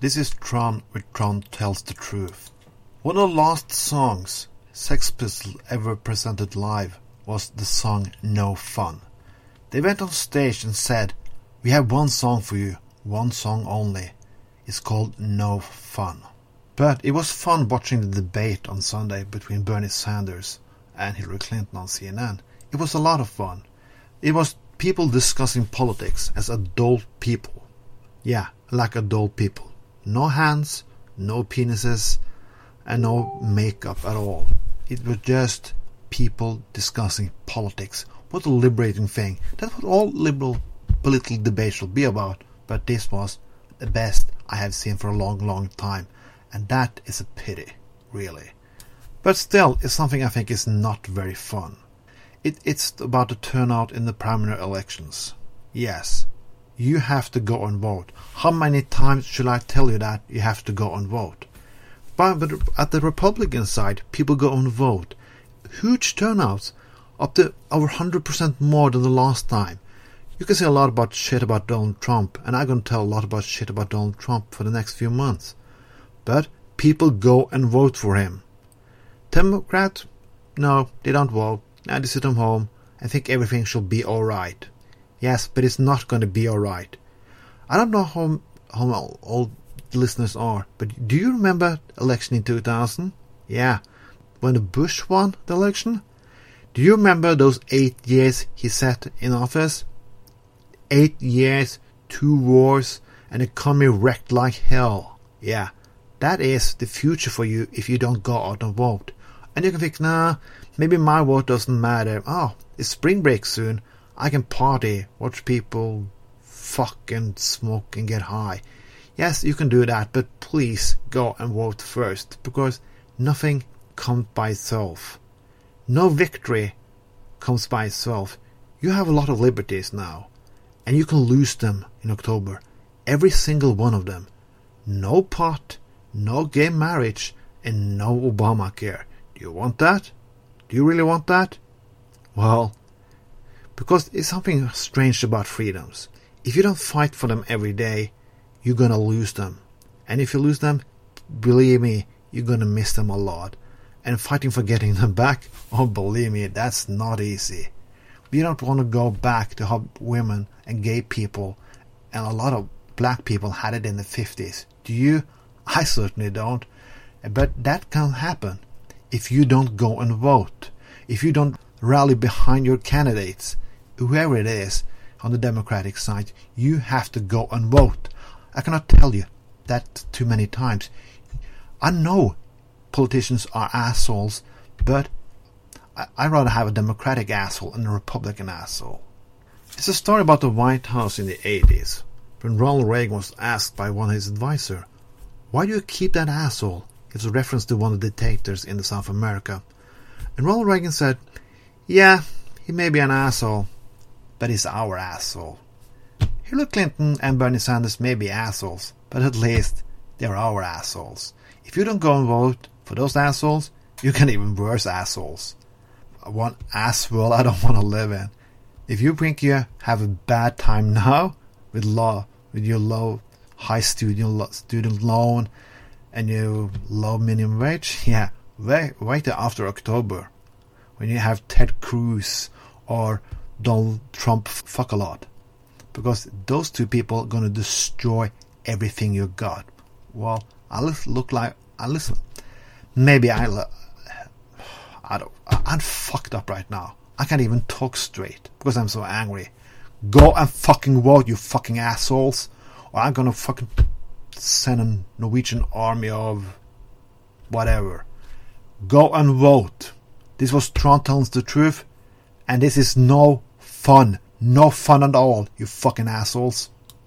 This is Trond with Trond Tells the Truth. One of the last songs Sex ever presented live was the song No Fun. They went on stage and said, We have one song for you, one song only. It's called No Fun. But it was fun watching the debate on Sunday between Bernie Sanders and Hillary Clinton on CNN. It was a lot of fun. It was people discussing politics as adult people. Yeah, like adult people no hands, no penises, and no makeup at all. It was just people discussing politics. What a liberating thing. That's what all liberal political debates should be about. But this was the best I have seen for a long, long time. And that is a pity, really. But still, it's something I think is not very fun. It, it's about the turnout in the primary elections. Yes, you have to go and vote. How many times should I tell you that you have to go and vote? But, at the Republican side, people go and vote. Huge turnouts, up to over 100% more than the last time. You can say a lot about shit about Donald Trump, and I'm going to tell a lot about shit about Donald Trump for the next few months. But people go and vote for him. Democrats? No, they don't vote. Now they sit at home and think everything should be alright. Yes, but it's not going to be alright. I don't know how, how old listeners are, but do you remember election in 2000? Yeah, when the Bush won the election? Do you remember those eight years he sat in office? Eight years, two wars, and economy wrecked like hell. Yeah, that is the future for you if you don't go out and vote. And you can think, nah, maybe my vote doesn't matter. Oh, it's spring break soon. I can party, watch people fuck and smoke and get high. Yes, you can do that, but please go and vote first, because nothing comes by itself. No victory comes by itself. You have a lot of liberties now, and you can lose them in October. Every single one of them. No pot, no gay marriage, and no Obamacare. Do you want that? Do you really want that? Well, because it's something strange about freedoms. If you don't fight for them every day, you're gonna lose them. And if you lose them, believe me, you're gonna miss them a lot. And fighting for getting them back, oh, believe me, that's not easy. We don't want to go back to how women and gay people and a lot of black people had it in the 50s. Do you? I certainly don't. But that can happen if you don't go and vote. If you don't rally behind your candidates whoever it is on the Democratic side, you have to go and vote. I cannot tell you that too many times. I know politicians are assholes, but I'd rather have a Democratic asshole than a Republican asshole. It's a story about the White House in the 80s, when Ronald Reagan was asked by one of his advisors, Why do you keep that asshole? It's a reference to one of the dictators in South America. And Ronald Reagan said, Yeah, he may be an asshole, but he's our asshole. Hillary Clinton and Bernie Sanders may be assholes, but at least they're our assholes. If you don't go and vote for those assholes, you can even worse assholes. One asshole I don't want to live in. If you think you have a bad time now with law, with your low, high student student loan, and your low minimum wage, yeah, wait, wait after October, when you have Ted Cruz or Donald Trump fuck a lot. Because those two people are going to destroy everything you got. Well, I look like, I listen, maybe I, I don't, I'm fucked up right now. I can't even talk straight because I'm so angry. Go and fucking vote, you fucking assholes, or I'm gonna fucking send a Norwegian army of whatever. Go and vote. This was Trond tells the truth, and this is no fun. No fun at all, you fucking assholes.